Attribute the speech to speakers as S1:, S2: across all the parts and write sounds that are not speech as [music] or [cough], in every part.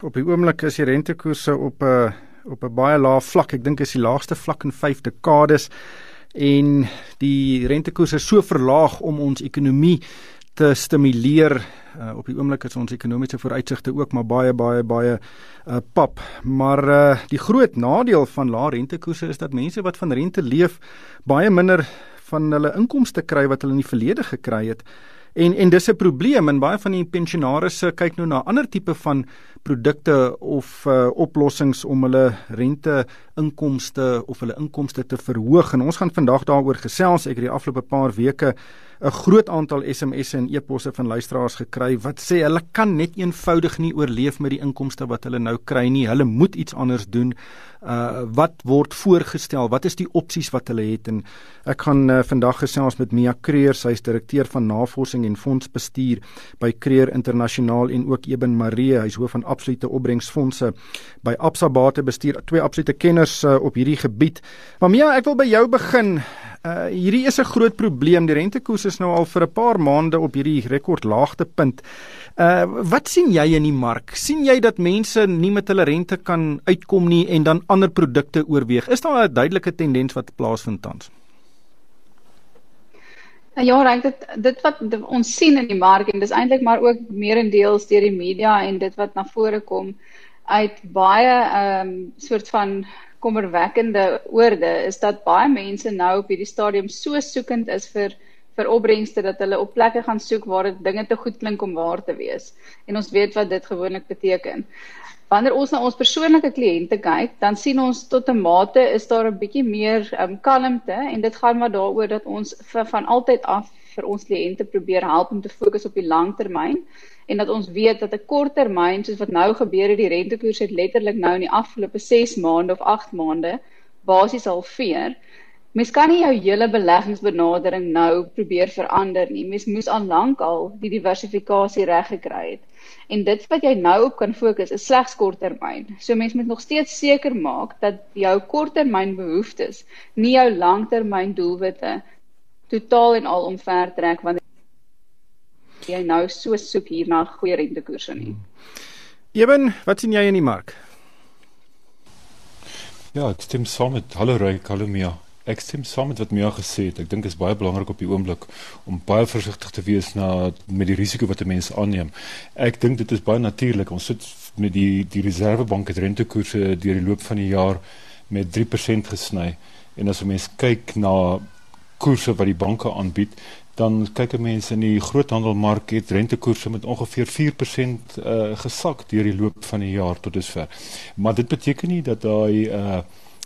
S1: Op die oomblik is die rentekoerse op 'n uh, op 'n baie lae vlak. Ek dink is die laagste vlak in 5 dekades en die rentekoerse is so verlaag om ons ekonomie te stimuleer. Uh, op die oomblik is ons ekonomiese vooruitsigte ook maar baie baie baie uh, pap. Maar uh, die groot nadeel van lae rentekoerse is dat mense wat van rente leef baie minder van hulle inkomste kry wat hulle in die verlede gekry het. En en dis 'n probleem en baie van die pensionaarsse kyk nou na ander tipe van produkte of uh, oplossings om hulle rente inkomste of hulle inkomste te verhoog. En ons gaan vandag daaroor gesels. Ek het die afgelope paar weke 'n groot aantal SMS'e en e-posse van luisteraars gekry wat sê hulle kan net eenvoudig nie oorleef met die inkomste wat hulle nou kry nie. Hulle moet iets anders doen. Uh wat word voorgestel? Wat is die opsies wat hulle het? En ek gaan uh, vandag gesels met Mia Kreer, sy is direkteur van navorsing en fondsbestuur by Kreer Internasionaal en ook Eben Marie, hy's hoof van absolute opbrengsfondse by Absa Batebestuur. Twee absolute kenners uh, op hierdie gebied. Maar Mia, ek wil by jou begin. Uh hierdie is 'n groot probleem. Die rentekoers is nou al vir 'n paar maande op hierdie rekordlaagtepunt. Uh wat sien jy in die mark? sien jy dat mense nie met hulle rente kan uitkom nie en dan ander produkte oorweeg? Is daar 'n duidelike tendens wat plaasvind tans?
S2: Ja, reg dit dit wat ons sien in die mark en dis eintlik maar ook meerendeels deur die media en dit wat na vore kom uit baie ehm um, soort van kommerwekkende oorde is dat baie mense nou op hierdie stadium so soekend is vir vir opbrengste dat hulle op plekke gaan soek waar dit dinge te goed klink om waar te wees. En ons weet wat dit gewoonlik beteken. Wanneer ons na ons persoonlike kliënte kyk, dan sien ons tot 'n mate is daar 'n bietjie meer um, kalmte en dit gaan maar daaroor dat ons van altyd af vir ons kliënte probeer help om te fokus op die langtermyn en dat ons weet dat 'n korttermyn soos wat nou gebeur het die rentekoers het letterlik nou in die afgelope 6 maande of 8 maande basies halveer. Mens kan nie jou hele beleggingsbenadering nou probeer verander nie. Mens moes al lank al die diversifikasie reg gekry het. En dit wat jy nou op kan fokus is slegs korttermyn. So mens moet nog steeds seker maak dat jou korttermynbehoeftes nie jou langtermyn doelwitte totaal en al omvertrek want jy nou so soek hier na goeie rentekoerse nie.
S1: Eben, wat sien jy in die mark?
S3: Ja, ek stem saam met hallo Ray Kalumia. Ek stem saam met wat Mia gesê het. Ek dink dit is baie belangrik op die oomblik om baie versigtig te wees na met die risiko wat 'n mens aanneem. Ek dink dit is baie natuurlik. Ons sit met die die Reservebank het rentekoerse deur die loop van die jaar met 3% gesny. En as 'n mens kyk na koerse wat die banke aanbied, dan kyk 'n mens in die groothandelmark het rentekoerse met ongeveer 4% uh, eh, gesak deur die loop van die jaar tot dusver. Maar dit beteken nie dat daai uh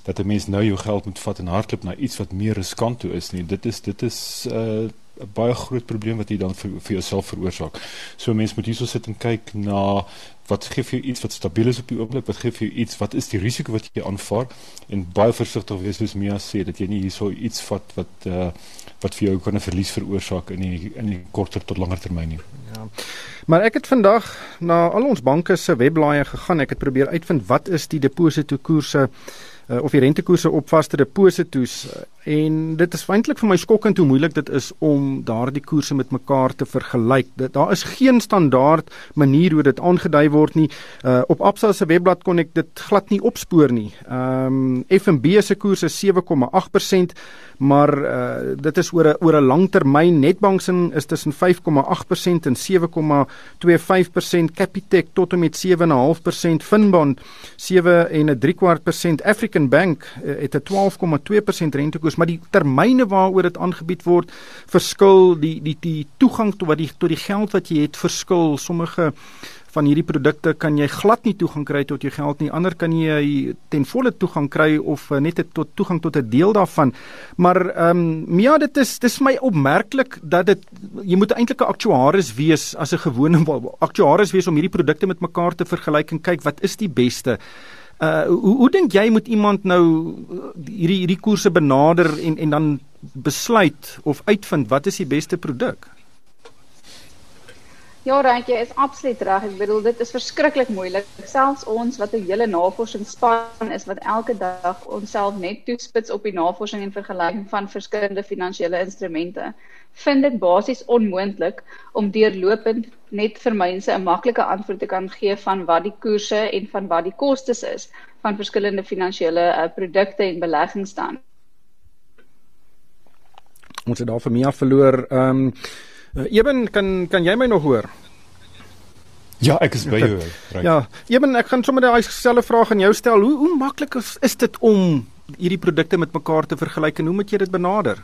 S3: dat 'n mens nou jou geld moet vat en hardloop na iets wat meer riskant toe is nie. Dit is dit is uh 'n baie groot probleem wat jy dan vir, vir jouself veroorsaak. So 'n mens moet hierso sit en kyk na wat gee vir jou iets wat stabiel is op die oomblik, wat gee vir jou iets wat is die risiko wat jy aanvaar en baie versigtig wees soos Mia sê dat jy nie hierso iets vat wat uh wat vir jou kan 'n verlies veroorsaak in die in die korter tot langer termyn nie. Ja.
S1: Maar ek het vandag na al ons banke se webblaaie gegaan. Ek het probeer uitvind wat is die depositokoerse uh, of die rentekoerse op vaste deposito's en dit is eintlik vir my skokkend hoe moeilik dit is om daardie koerse met mekaar te vergelyk. Dit daar is geen standaard manier hoe dit aangedui word nie. Uh, op Absa se webblad kon ek dit glad nie opspoor nie. Ehm um, FNB se koers is 7,8%, maar uh, dit is oor 'n oor 'n langtermyn. Netbank se is tussen 5,8% en 7,25%, Capitec tot en met 7,5%, Finbond 7 en 'n 3 kwart persent, African Bank uh, het 'n 12,2% rentekoers koers, maar die termyne waaroor dit aangebied word verskil die die die toegang tot wat die tot die geld wat jy het verskil. Sommige van hierdie produkte kan jy glad nie toegang kry tot jou geld nie. Ander kan jy ten volle toegang kry of uh, net tot toegang tot 'n deel daarvan. Maar ehm um, ja, dit is dis my opmerklik dat dit jy moet eintlik 'n aktuaris wees as 'n gewone aktuaris wees om hierdie produkte met mekaar te vergelyk en kyk wat is die beste. Uh hoe hoe dink jy moet iemand nou uh, hierdie hierdie koerse benader en en dan besluit of uitvind wat is die beste produk?
S2: Ja, Rantjie is absoluut reg. Ek bedoel dit is verskriklik moeilik. Selfs ons wat 'n hele navorsingsspan is wat elke dag onsself net toespits op die navorsing en vergelyking van verskillende finansiële instrumente, vind dit basies onmoontlik om deurlopend net vir mense 'n maklike antwoord te kan gee van wat die koerse en van wat die kostes is van verskillende finansiële uh, produkte en beleggings dan.
S1: Ons het daar vir Mia verloor. Ehm um, Eben, kan kan jy my nog hoor?
S3: Ja, ek is by jou. [laughs]
S1: Ja, Eben, ek gaan sommer daai selfde vraag aan jou stel. Hoe hoe maklik is, is dit om hierdie produkte met mekaar te vergelyk en hoe moet jy dit benader?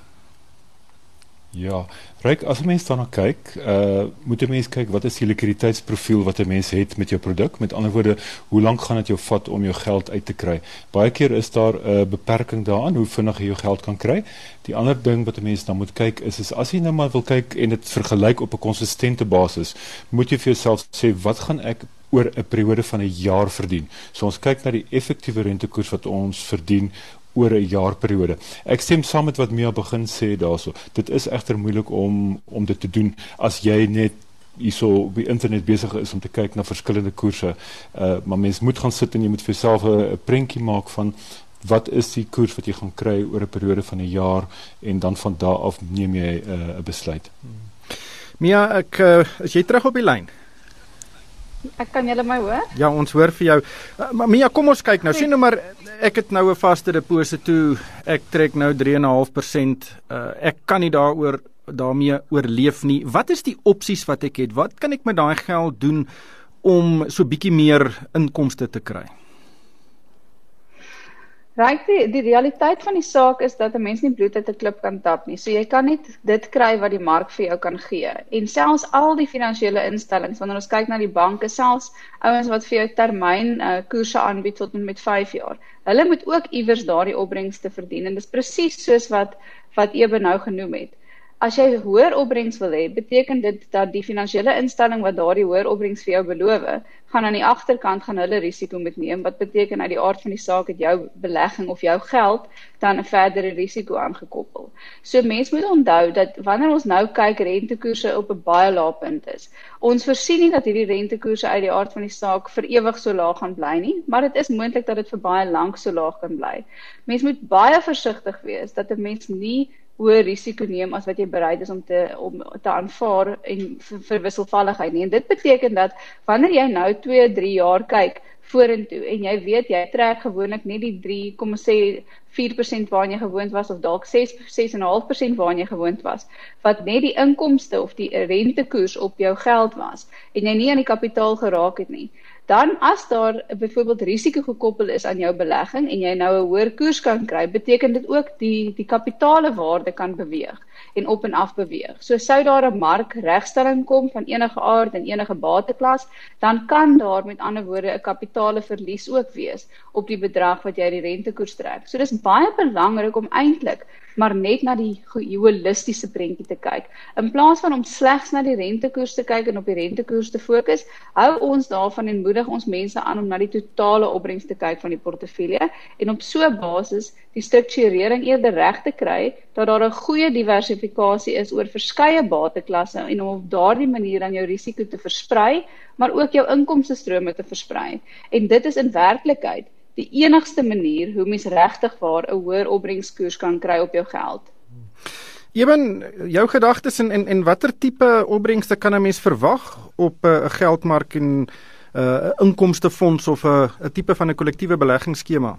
S3: Ja, ryk as 'n mens daarna kyk, uh moet 'n mens kyk wat is die likwiditeitsprofiel wat 'n mens het met jou produk. Met ander woorde, hoe lank gaan dit jou vat om jou geld uit te kry? Baie keer is daar 'n uh, beperking daaraan hoe vinnig jy jou geld kan kry. Die ander ding wat 'n mens dan moet kyk is is as jy nou maar wil kyk en dit vergelyk op 'n konsistente basis, moet jy vir jouself sê wat gaan ek oor 'n periode van 'n jaar verdien. So ons kyk na die effektiewe rentekoers wat ons verdien oor 'n jaarperiode. Ek stem saam met wat Mia begin sê daaroor. Dit is egter moeilik om om dit te doen as jy net hierso op die internet besig is om te kyk na verskillende koerse. Uh maar mens moet gaan sit en jy moet vir jouself 'n prentjie maak van wat is die koers wat jy gaan kry oor 'n periode van 'n jaar en dan van daar af neem jy 'n uh, besluit.
S1: Mia, ek uh, is jy terug op die lyn?
S2: Ek kan julle my hoor?
S1: Ja, ons hoor vir jou. Uh, maar Mia, kom ons kyk nou. Sien nou maar ek het nou 'n vaste deposito toe. Ek trek nou 3.5%. Uh ek kan nie daaroor daarmee oorleef nie. Wat is die opsies wat ek het? Wat kan ek met daai geld doen om so bietjie meer inkomste te kry?
S2: Ryk die die realiteit van die saak is dat 'n mens nie bloed uit 'n klip kan tap nie. So jy kan net dit kry wat die mark vir jou kan gee. En selfs al die finansiële instellings, wanneer ons kyk na die banke, selfs ouens wat vir jou termyn uh, koerse aanbied tot met 5 jaar, hulle moet ook iewers daardie opbrengste verdien en dis presies soos wat wat Ebe nou genoem het. As jy hoër opbrengs wil hê, beteken dit dat die finansiële instelling wat daardie hoër opbrengs vir jou beloof, gaan aan die agterkant gaan hulle risiko moet neem wat beteken uit die aard van die saak het jou belegging of jou geld dan 'n verdere risiko aangekoppel. So mense moet onthou dat wanneer ons nou kyk rentekoerse op 'n baie lae punt is. Ons voorsien nie dat hierdie rentekoerse uit die aard van die saak vir ewig so laag gaan bly nie, maar dit is moontlik dat dit vir baie lank so laag kan bly. Mense moet baie versigtig wees dat 'n mens nie hoë risiko neem as wat jy bereid is om te om te aanvaar en vir, vir wisselvalligheid nie. En dit beteken dat wanneer jy nou 2, 3 jaar kyk vorentoe en jy weet jy trek gewoonlik net die 3,4% waarna jy gewoond was of dalk 6 6.5% waarna jy gewoond was wat net die inkomste of die rentekoers op jou geld was en jy nie aan die kapitaal geraak het nie dan as daar byvoorbeeld risiko gekoppel is aan jou belegging en jy nou 'n hoër koers kan kry, beteken dit ook die die kapitaalwaarde kan beweeg en op en af beweeg. So sou daar 'n markregstelling kom van enige aard en enige bateklas, dan kan daar met ander woorde 'n kapitaaleverlies ook wees op die bedrag wat jy die rentekoers trek. So dis baie belangrik om eintlik maar net na die holistiese prentjie te kyk. In plaas van om slegs na die rentekoers te kyk en op die rentekoers te fokus, hou ons daarvan en moedig ons mense aan om na die totale opbrengs te kyk van die portefeulje en op so 'n basis die strukturering eerder reg te kry dat daar 'n goeie diversifikasie is oor verskeie bateklasse en om op daardie manier dan jou risiko te versprei, maar ook jou inkomste strome te versprei. En dit is in werklikheid die enigste manier hoe mens regtig waar 'n hoër opbrengskoers kan kry op jou geld.
S1: Ewen jou gedagtes en en, en watter tipe opbrengste kan 'n mens verwag op 'n uh, geldmark en 'n uh, inkomstefonds of 'n uh, 'n tipe van 'n kollektiewe beleggingsskema?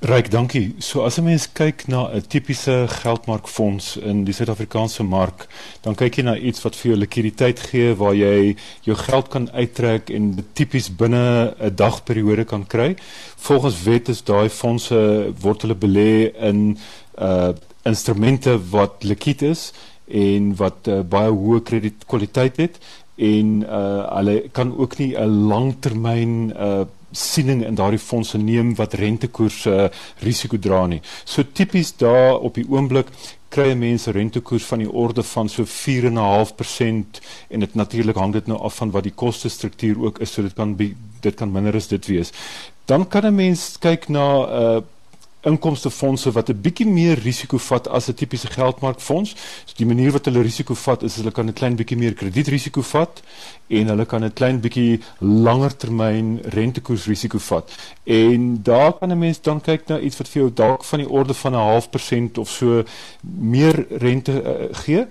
S3: Ryk, dankie. So as 'n mens kyk na 'n tipiese geldmarkfonds in die Suid-Afrikaanse mark, dan kyk jy na iets wat vir jou likwiditeit gee waar jy jou geld kan uittrek en tipies binne 'n dagperiode kan kry. Volgens wet is daai fondse word hulle belê in uh instrumente wat likwid is en wat uh, baie hoë kredietkwaliteit het en uh hulle kan ook nie 'n langtermyn uh siening in daardie fondse neem wat rentekoerse uh, risiko dra nie. So tipies daar op die oomblik kry mense rentekoers van die orde van so 4.5% en dit natuurlik hang dit nou af van wat die koste struktuur ook is so dit kan be, dit kan minder as dit wees. Dan kan 'n mens kyk na 'n uh, inkomstefondse wat 'n bietjie meer risiko vat as 'n tipiese geldmarkfonds. So die manier wat hulle risiko vat is hulle kan 'n klein bietjie meer kredietrisiko vat en hulle kan 'n klein bietjie langer termyn rentekoersrisiko vat. En daar kan 'n mens dan kyk na iets wat vir jou dalk van die orde van 'n half persent of so meer rente uh, gee.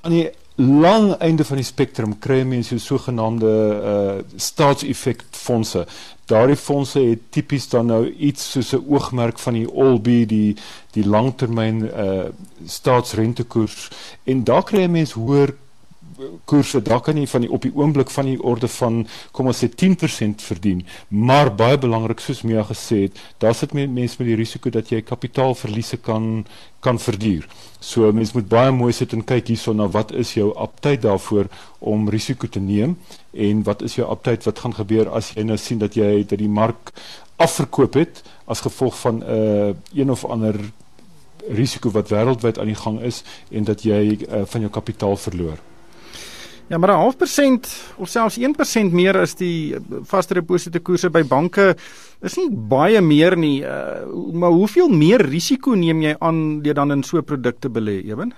S3: Aan die lang einde van die spektrum kry mense so sogenaamde uh staatseffek fondse. Daardie fondse het tipies dan nou iets soos 'n oogmerk van die Olby die die langtermyn uh staatsrentekoers en daar kry mense hoër koerse daar kan jy van die op die oomblik van die orde van kom ons sê 10% verdien maar baie belangrik soos Mia gesê het daar sit mense met die risiko dat jy kapitaalverliese kan kan verduur so mense moet baie mooi sit en kyk hierso na wat is jou aptyd daarvoor om risiko te neem en wat is jou aptyd wat gaan gebeur as jy nou sien dat jy dat die mark afverkoop het as gevolg van 'n uh, een of ander risiko wat wêreldwyd aan die gang is en dat jy uh, van jou kapitaal verloor.
S1: Ja, maar 'n half persent of selfs 1% meer as die vaste depositokoerse by banke is nie baie meer nie. Uh, maar hoeveel meer risiko neem jy aan deur dan in so produkte belê, ewen?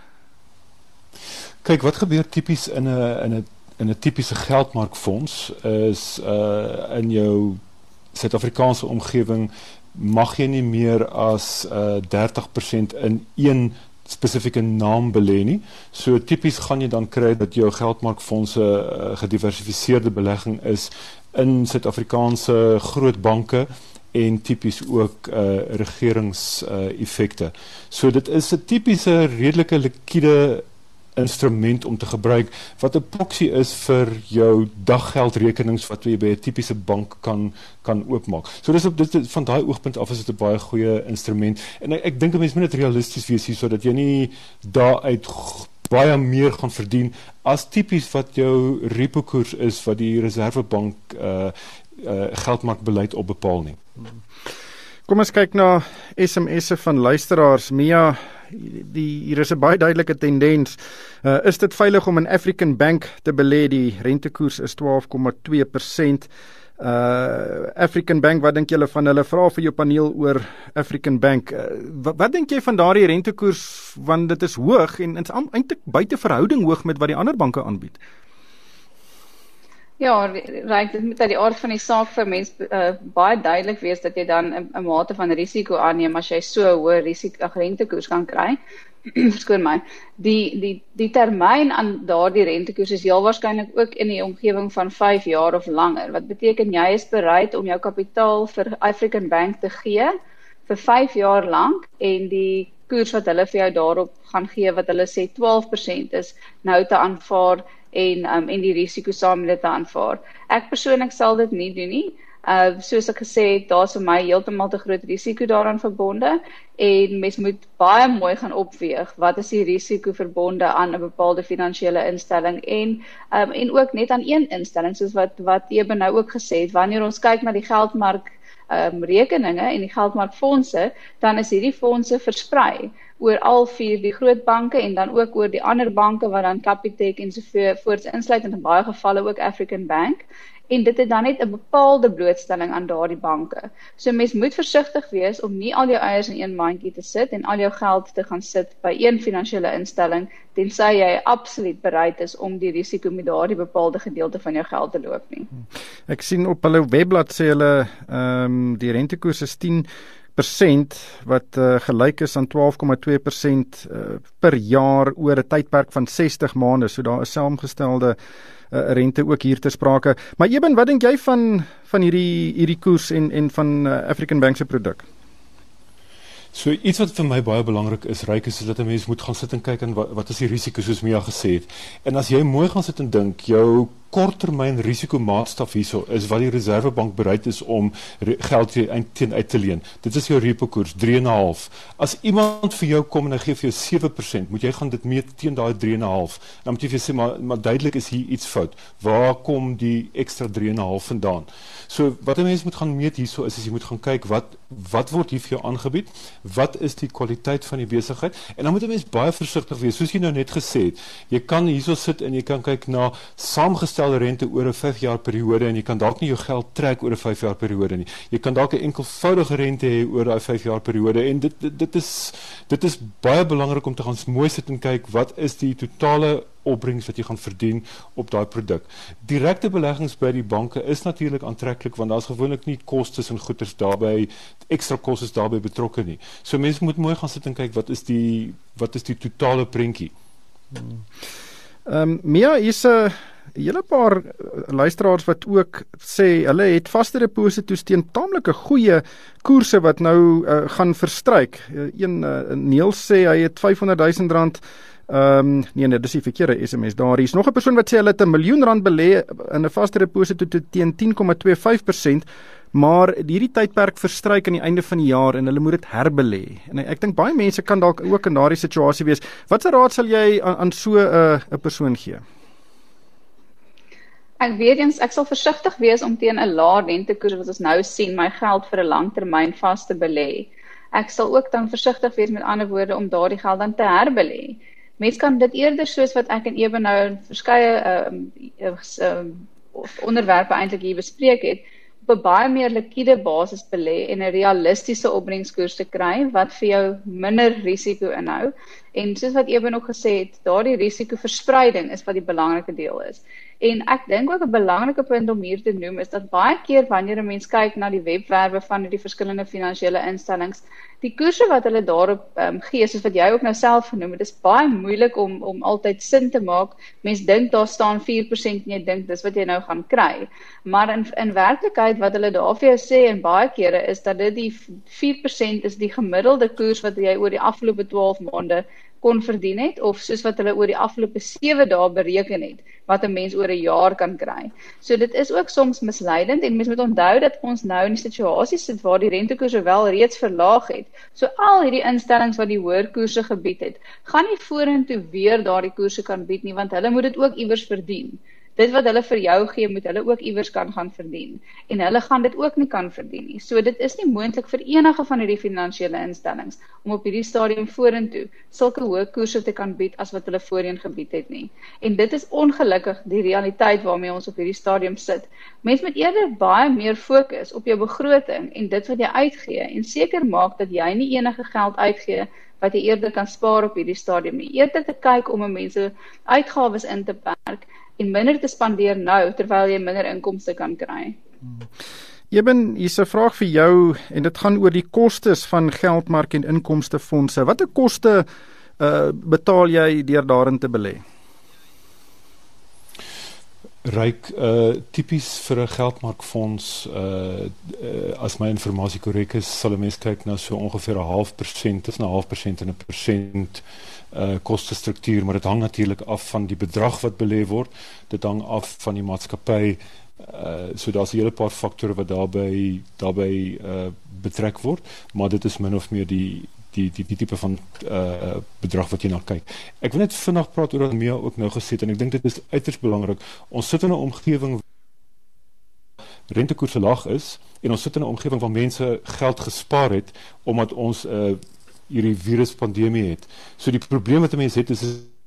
S3: Kyk, wat gebeur tipies in 'n in 'n in 'n tipiese geldmarkfonds is uh in jou Suid-Afrikaanse omgewing mag jy nie meer as uh 30% in een spesifieke naam belê nie. So tipies gaan jy dan kry dat jou geldmarkfondse uh, gediversifiseerde belegging is in Suid-Afrikaanse groot banke en tipies ook uh regerings uh effekte. So dit is 'n tipiese redelike likwide instrument om te gebruik wat 'n proxy is vir jou daggeldrekenings wat jy by 'n tipiese bank kan kan oopmaak. So dis op dit van daai oogpunt af is dit 'n baie goeie instrument en ek, ek dink 'n mens moet net realisties wees hier sodat jy nie daaruit baie meer gaan verdien as tipies wat jou repo koers is wat die reservebank uh uh geldmarkbeleid op bepaal nie.
S1: Kom ons kyk na SMS'e van luisteraars. Mia, die hier is 'n baie duidelike tendens. Uh, is dit veilig om in African Bank te belê? Die rentekoers is 12,2%. Uh African Bank, wat dink julle van hulle vra vir jou paneel oor African Bank? Uh, wat wat dink jy van daardie rentekoers want dit is hoog en is eintlik buite verhouding hoog met wat die ander banke aanbied?
S2: Ja, reg dit moet uit die aard van die saak vir mense uh, baie duidelik wees dat jy dan 'n mate van risiko aanneem as jy so hoë risiko rentekoers kan kry. [clears throat] Verskoon my. Die die die termyn aan daardie rentekoers is heel waarskynlik ook in die omgewing van 5 jaar of langer. Wat beteken jy is bereid om jou kapitaal vir African Bank te gee vir 5 jaar lank en die koers wat hulle vir jou daarop gaan gee wat hulle sê 12% is nou te aanvaar en um, en die risiko saam met dit te aanvaar. Ek persoonlik sal dit nie doen nie. Uh soos ek gesê het, daar's vir my heeltemal te groot risiko daaraan verbonde en mens moet baie mooi gaan opweeg wat is die risiko verbonde aan 'n bepaalde finansiële instelling en um en ook net aan een instelling soos wat wat Eben nou ook gesê het wanneer ons kyk na die geldmark um rekeninge en die geldmarkfondse dan is hierdie fondse versprei oor al vier die groot banke en dan ook oor die ander banke wat dan Capitec en so voorts insluit en in baie gevalle ook African Bank en dit het dan net 'n bepaalde blootstelling aan daardie banke. So mens moet versigtig wees om nie al jou eiers in een mandjie te sit en al jou geld te gaan sit by een finansiële instelling tensy jy absoluut bereid is om die risiko met daardie bepaalde gedeelte van jou geld te loop nie.
S1: Ek sien op hulle webblad sê hulle ehm um, die rentekoers is 10 persent wat uh, gelyk is aan 12,2% uh, per jaar oor 'n tydperk van 60 maande. So daar is saamgestelde uh, rente ook hier te sprake. Maar Eben, wat dink jy van van hierdie hierdie koers en en van uh, African Bank se produk?
S3: So iets wat vir my baie belangrik is, ryk is dat 'n mens moet gaan sit en kyk en wat, wat is die risiko soos Mia gesê het. En as jy mooi gaan sit en dink, jou korttermyn risikomaatstaf hierso is wat die Reserwebank bereid is om geld teen uit te leen. Dit is jou repo koers 3.5. As iemand vir jou kom en hy gee vir jou 7%, moet jy gaan dit meet teen daai 3.5. Dan moet jy vir sê maar maar duidelik is hier iets fout. Waar kom die ekstra 3.5 vandaan? So wat 'n mens moet gaan meet hierso is as jy moet gaan kyk wat wat word hier vir jou aangebied? Wat is die kwaliteit van die besigheid? En dan moet 'n mens baie versigtig wees. Soos jy nou net gesê het, jy kan hierso sit en jy kan kyk na saamgestelde voorgestelde rente oor 'n 5 jaar periode en jy kan dalk nie jou geld trek oor 'n 5 jaar periode nie. Jy kan dalk 'n enkelvoudige rente hê oor daai 5 jaar periode en dit, dit dit is dit is baie belangrik om te gaan mooi sit en kyk wat is die totale opbrengs wat jy gaan verdien op daai produk. Direkte beleggings by die banke is natuurlik aantreklik want daar's gewoonlik nie kostes en goederes daarbey ekstra kostes daarbey betrokke nie. So mense moet mooi gaan sit en kyk wat is die wat is die totale prentjie.
S1: Hmm. Ehm um, Mia is 'n hele paar luisteraars wat ook sê hulle het vaste deposito's teen taamlike goeie koerse wat nou uh, gaan verstryk. Uh, een uh, Neil sê hy het 500 000 rand Ehm um, nee nee, dis die verkeerde SMS. Daar is nog 'n persoon wat sê hulle het 'n miljoen rand belê in 'n vaste deposito teen 10,25%, maar hierdie tydperk verstryk aan die einde van die jaar en hulle moet dit herbelê. En ek dink baie mense kan dalk ook in daardie situasie wees. Watse raad sal jy aan, aan so 'n uh, 'n persoon gee?
S2: Ek weet eens ek sal versigtig wees om teen 'n lae rentekoers wat ons nou sien my geld vir 'n langtermyn vas te belê. Ek sal ook dan versigtig wees met ander woorde om daardie geld dan te herbelê. Mense kan dit eerder soos wat ek en Eben nou verskeie ehm uh, uh, onderwerpe eintlik hier bespreek het, op 'n baie meer likwide basis belê en 'n realistiese opbrengskoers te kry wat vir jou minder risiko inhou. En soos wat Eben ook gesê het, daardie risikoverspreiding is wat die belangrike deel is. En ek dink ook 'n belangrike punt om hier te noem is dat baie keer wanneer 'n mens kyk na die webwerwe van die verskillende finansiële instellings, die koerse wat hulle daarop um, gee, soos wat jy ook nou self genoem het, is baie moeilik om om altyd sin te maak. Mens dink daar staan 4% en jy dink dis wat jy nou gaan kry. Maar in in werklikheid wat hulle daar vir jou sê en baie kere is dat dit die 4% is die gemiddelde koers wat jy oor die afgelope 12 maande kon verdien het of soos wat hulle oor die afgelope 7 dae bereken het wat 'n mens oor 'n jaar kan kry. So dit is ook soms misleidend en mens moet onthou dat ons nou in 'n situasie sit waar die rentekoerse wel reeds verlaag het. So al hierdie instellings wat die hoër koerse gebied het, gaan nie vorentoe weer daardie koerse kan bied nie want hulle moet dit ook iewers verdien dit wat hulle vir jou gee, moet hulle ook iewers kan gaan verdien. En hulle gaan dit ook nie kan verdien nie. So dit is nie moontlik vir enige van hierdie finansiële instellings om op hierdie stadium vorentoe sulke hoë koerse te kan bied as wat hulle voorheen gebied het nie. En dit is ongelukkig die realiteit waarmee ons op hierdie stadium sit. Mense moet eerder baie meer fokus op jou begroting en dit wat jy uitgee en seker maak dat jy nie enige geld uitgee wat jy eerder kan spaar op hierdie stadium nie. Eerder te kyk om mense uitgawes in te perk en minder te spandeer nou terwyl jy minder inkomste kan kry.
S1: Eben, hier's 'n vraag vir jou en dit gaan oor die kostes van geldmark en inkomstefondse. Watter koste uh betaal jy deur daarin te belê?
S3: Ryk uh tipies vir 'n geldmarkfonds uh, uh as my inligting korrek is, sal 'n mens kyk na so ongeveer 'n half persent, tussen 'n half persent en 'n persent uh kostestruktuur, maar dit hang natuurlik af van die bedrag wat belê word. Dit hang af van die maatskappy. Uh so daar's 'n hele paar faktore wat daarbey daarbey uh betrek word, maar dit is min of meer die die die die tipe van uh bedrag wat jy na kyk. Ek wil net vinnig praat oor wat Mia ook nou gesê het en ek dink dit is uiters belangrik. Ons sit in 'n omgewing rentekoerse laag is en ons sit in 'n omgewing waar mense geld gespaar het omdat ons 'n uh, hierdie viruspandemie het. So die probleem wat mense het is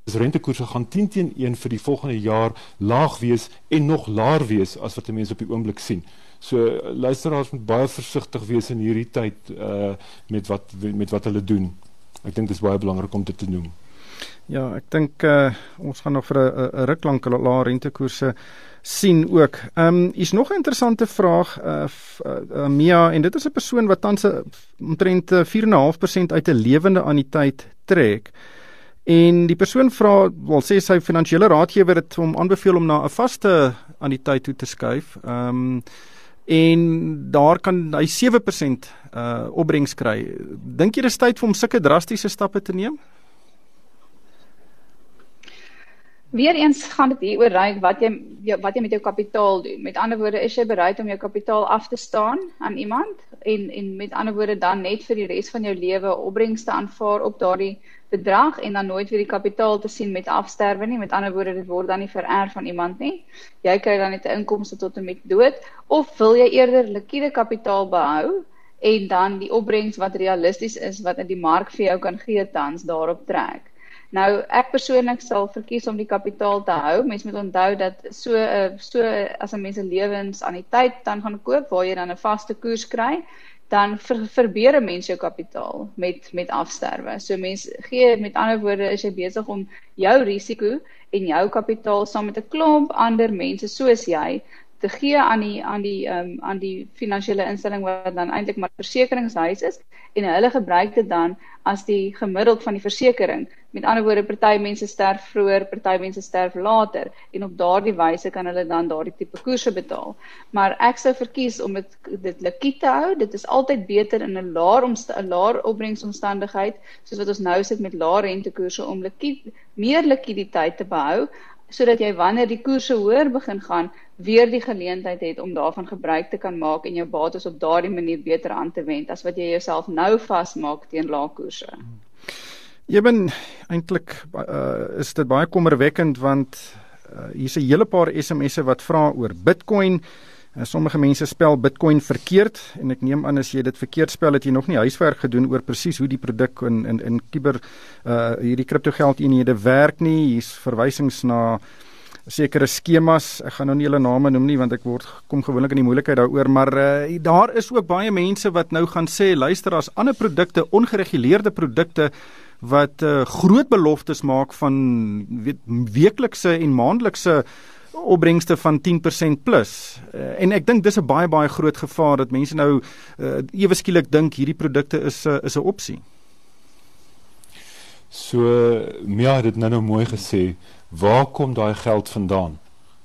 S3: is rentekoerse gaan 10 teen 1 vir die volgende jaar laag wees en nog laer wees as wat mense op die oomblik sien. So luisteraars moet baie versigtig wees in hierdie tyd uh met wat met wat hulle doen. Ek dink dit is baie belangrik om dit te noem.
S1: Ja, ek dink uh ons gaan nog vir 'n ruk lank lae rentekoerse sien ook. Ehm um, is nog 'n interessante vraag uh, uh Mia en dit is 'n persoon wat tans omtrent 4.5% uit 'n lewende anniteit trek. En die persoon vra, wil sê sy finansiële raadgewer het hom aanbeveel om na 'n vaste anniteit toe te skuif. Ehm um, en daar kan hy 7% uh opbrengs kry. Dink jy dis tyd vir hom sulke drastiese stappe te neem?
S2: Weereens gaan dit hier oor ry wat jy wat jy met jou kapitaal doen. Met ander woorde, is jy bereid om jou kapitaal af te staan aan iemand en en met ander woorde dan net vir die res van jou lewe opbrengste aanvaar op daardie bedrag en dan nooit weer die kapitaal te sien met afsterwe nie. Met ander woorde, dit word dan nie vererf van iemand nie. Jy kry dan net 'n inkomste tot en met dood of wil jy eerder likwide kapitaal behou en dan die opbrengs wat realisties is wat in die mark vir jou kan gee tans daarop trek? Nou ek persoonlik sal verkies om die kapitaal te hou. Mens moet onthou dat so 'n uh, so as 'n mens se lewens aan die tyd dan gaan koop waar jy dan 'n vaste koers kry, dan ver, verbeere mens jou kapitaal met met afsterwe. So mens gee met ander woorde is jy besig om jou risiko en jou kapitaal saam met 'n klomp ander mense soos jy te gee aan die aan die um, aan die finansiële instelling wat dan eintlik maar versekeringshuis is en hulle gebruik dit dan as die gemiddeld van die versekering. Met ander woorde, party mense sterf vroeër, party mense sterf later en op daardie wyse kan hulle dan daardie tipe koerse betaal. Maar ek sou verkies om dit dit likwid te hou. Dit is altyd beter in 'n laer 'n laer opbrengsomstandigheid soos wat ons nou sit met lae rentekoerse om likwid meer likwiditeit te behou sodat jy wanneer die koerse hoër begin gaan weer die geleentheid het om daarvan gebruik te kan maak en jou bates op daardie manier beter aan te wend as wat jy jouself nou vasmaak teen lae koerse.
S1: Jy ben eintlik uh, is dit baie kommerwekkend want uh, hier's 'n hele paar SMS'e wat vra oor Bitcoin. Uh, sommige mense spel Bitcoin verkeerd en ek neem aan as jy dit verkeerd spel het jy nog nie huiswerk gedoen oor presies hoe die produk in in in kuber uh hierdie kriptogeldeenhede werk nie. Hier's verwysings na sekere skemas. Ek gaan nou nie hulle name noem nie want ek word kom gewoonlik in die moeilikheid daaroor, maar uh, daar is ook baie mense wat nou gaan sê luister as ander produkte, ongereguleerde produkte wat uh, groot beloftes maak van weet weeklikse en maandelikse opbrengste van 10% plus. Uh, en ek dink dis 'n baie baie groot gevaar dat mense nou uh, ewe skielik dink hierdie produkte is uh, is 'n opsie.
S3: So Mia het dit nou nou mooi gesê waar kom daai geld vandaan?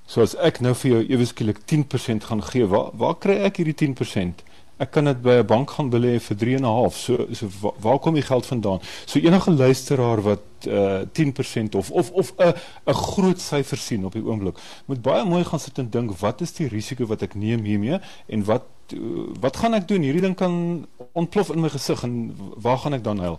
S3: So as ek nou vir jou ewe skielik 10% gaan gee, waar waar kry ek hierdie 10%? Ek kan dit by 'n bank gaan belê vir 3.5. So so waar, kom die geld vandaan? So enige luisteraar wat uh, eh, 10% of of of 'n 'n groot syfer sien op die oomblik, moet baie mooi gaan sit en dink, wat is die risiko wat ek neem hiermee en wat uh, wat gaan ek doen? Hierdie ding kan ontplof in my gesig en waar gaan ek dan huil?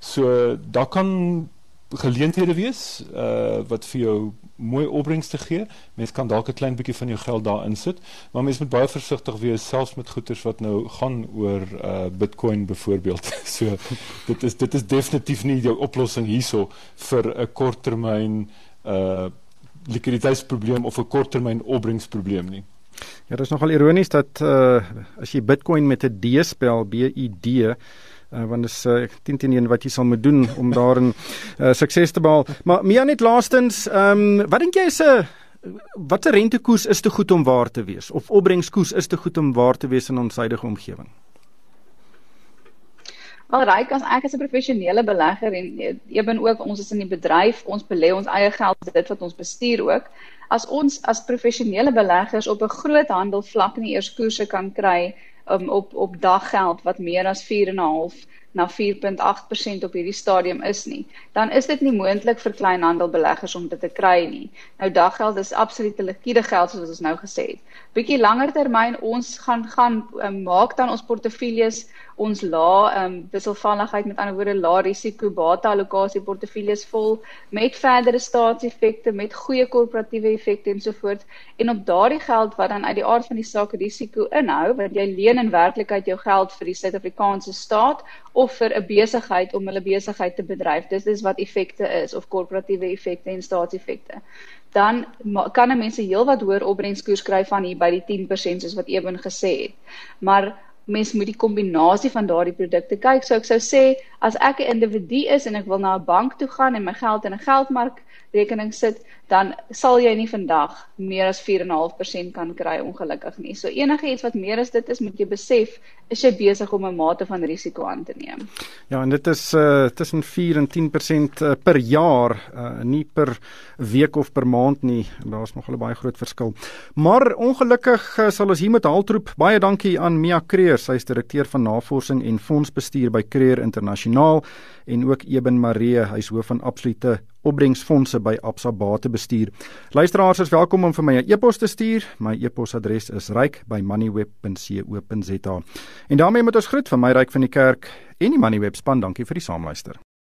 S3: So daar kan geleenthede wees uh wat vir jou mooi opbrengste gee. Mens kan dalk 'n klein bietjie van jou geld daarin sit, maar mens moet baie versigtig wees selfs met goederes wat nou gaan oor uh Bitcoin byvoorbeeld. [laughs] so dit is dit is definitief nie die oplossing hierso vir 'n korttermyn uh likwiditeitsprobleem of 'n korttermyn opbrengsprobleem nie.
S1: Ja, dit is nogal ironies dat uh as jy Bitcoin met 'n D spel, B I D uh, want dis uh, 10 teen 1 wat jy sal moet doen om [laughs] daarin uh, sukses te behaal. Maar Mia net laastens, ehm um, wat dink jy is 'n watter rentekoers is te goed om waar te wees of opbrengskoers is te goed om waar te wees in ons huidige omgewing?
S2: Al ryk as ek as 'n professionele belegger en ewen ook ons is in die bedryf, ons belê ons eie geld, dit wat ons bestuur ook. As ons as professionele beleggers op 'n groot handelvlak nie eers koerse kan kry um, op op daggeld wat meer as 4.5 na 4.8% op hierdie stadium is nie, dan is dit nie moontlik vir kleinhandelbeleggers om dit te kry nie. Nou daggeld is absolute likwide geld soos ons nou gesê het. Bietjie langer termyn ons gaan gaan um, maak dan ons portefeuilles ons lae um, wisselvalligheid met ander woorde lae risiko bate allocasie portefeuilles vol met verdere staatseffekte met goeie korporatiewe effekte ensovoorts. En op daardie geld wat dan uit die aard van die saak risiko inhou want jy leen in werklikheid jou geld vir die Suid-Afrikaanse staat of vir 'n besigheid om hulle besigheid te bedryf. Dis dis wat effekte is of korporatiewe effekte en staatseffekte dan kan 'n mens 'n heelwat hoër opbrengskoers kry van hier by die 10% soos wat Eben gesê het. Maar mens moet die kombinasie van daardie produkte kyk. So ek sou sê as ek 'n individu is en ek wil na 'n bank toe gaan en my geld in 'n geldmark rekening sit, dan sal jy nie vandag meer as 4.5% kan kry ongelukkig nie. So enige iets wat meer as dit is, moet jy besef, is jy besig om 'n mate van risiko aan te neem.
S1: Ja, en dit is uh tussen 4 en 10% uh, per jaar, uh nie per week of per maand nie. Daar's nog 'n baie groot verskil. Maar ongelukkig uh, sal ons hier met haltroep. Baie dankie aan Mia Kreer, sy is direkteur van navorsing en fondsbestuur by Kreer Internasionaal en ook Eben Maree, hy's hoof van absolute opbrengsfondse by Absa Batebestuur. Luisteraars is welkom om vir my 'n e-pos te stuur. My e-posadres is ryk@moneyweb.co.za. En daarmee moet ons groet van my ryk van die kerk en die Moneyweb span. Dankie vir die saamluister.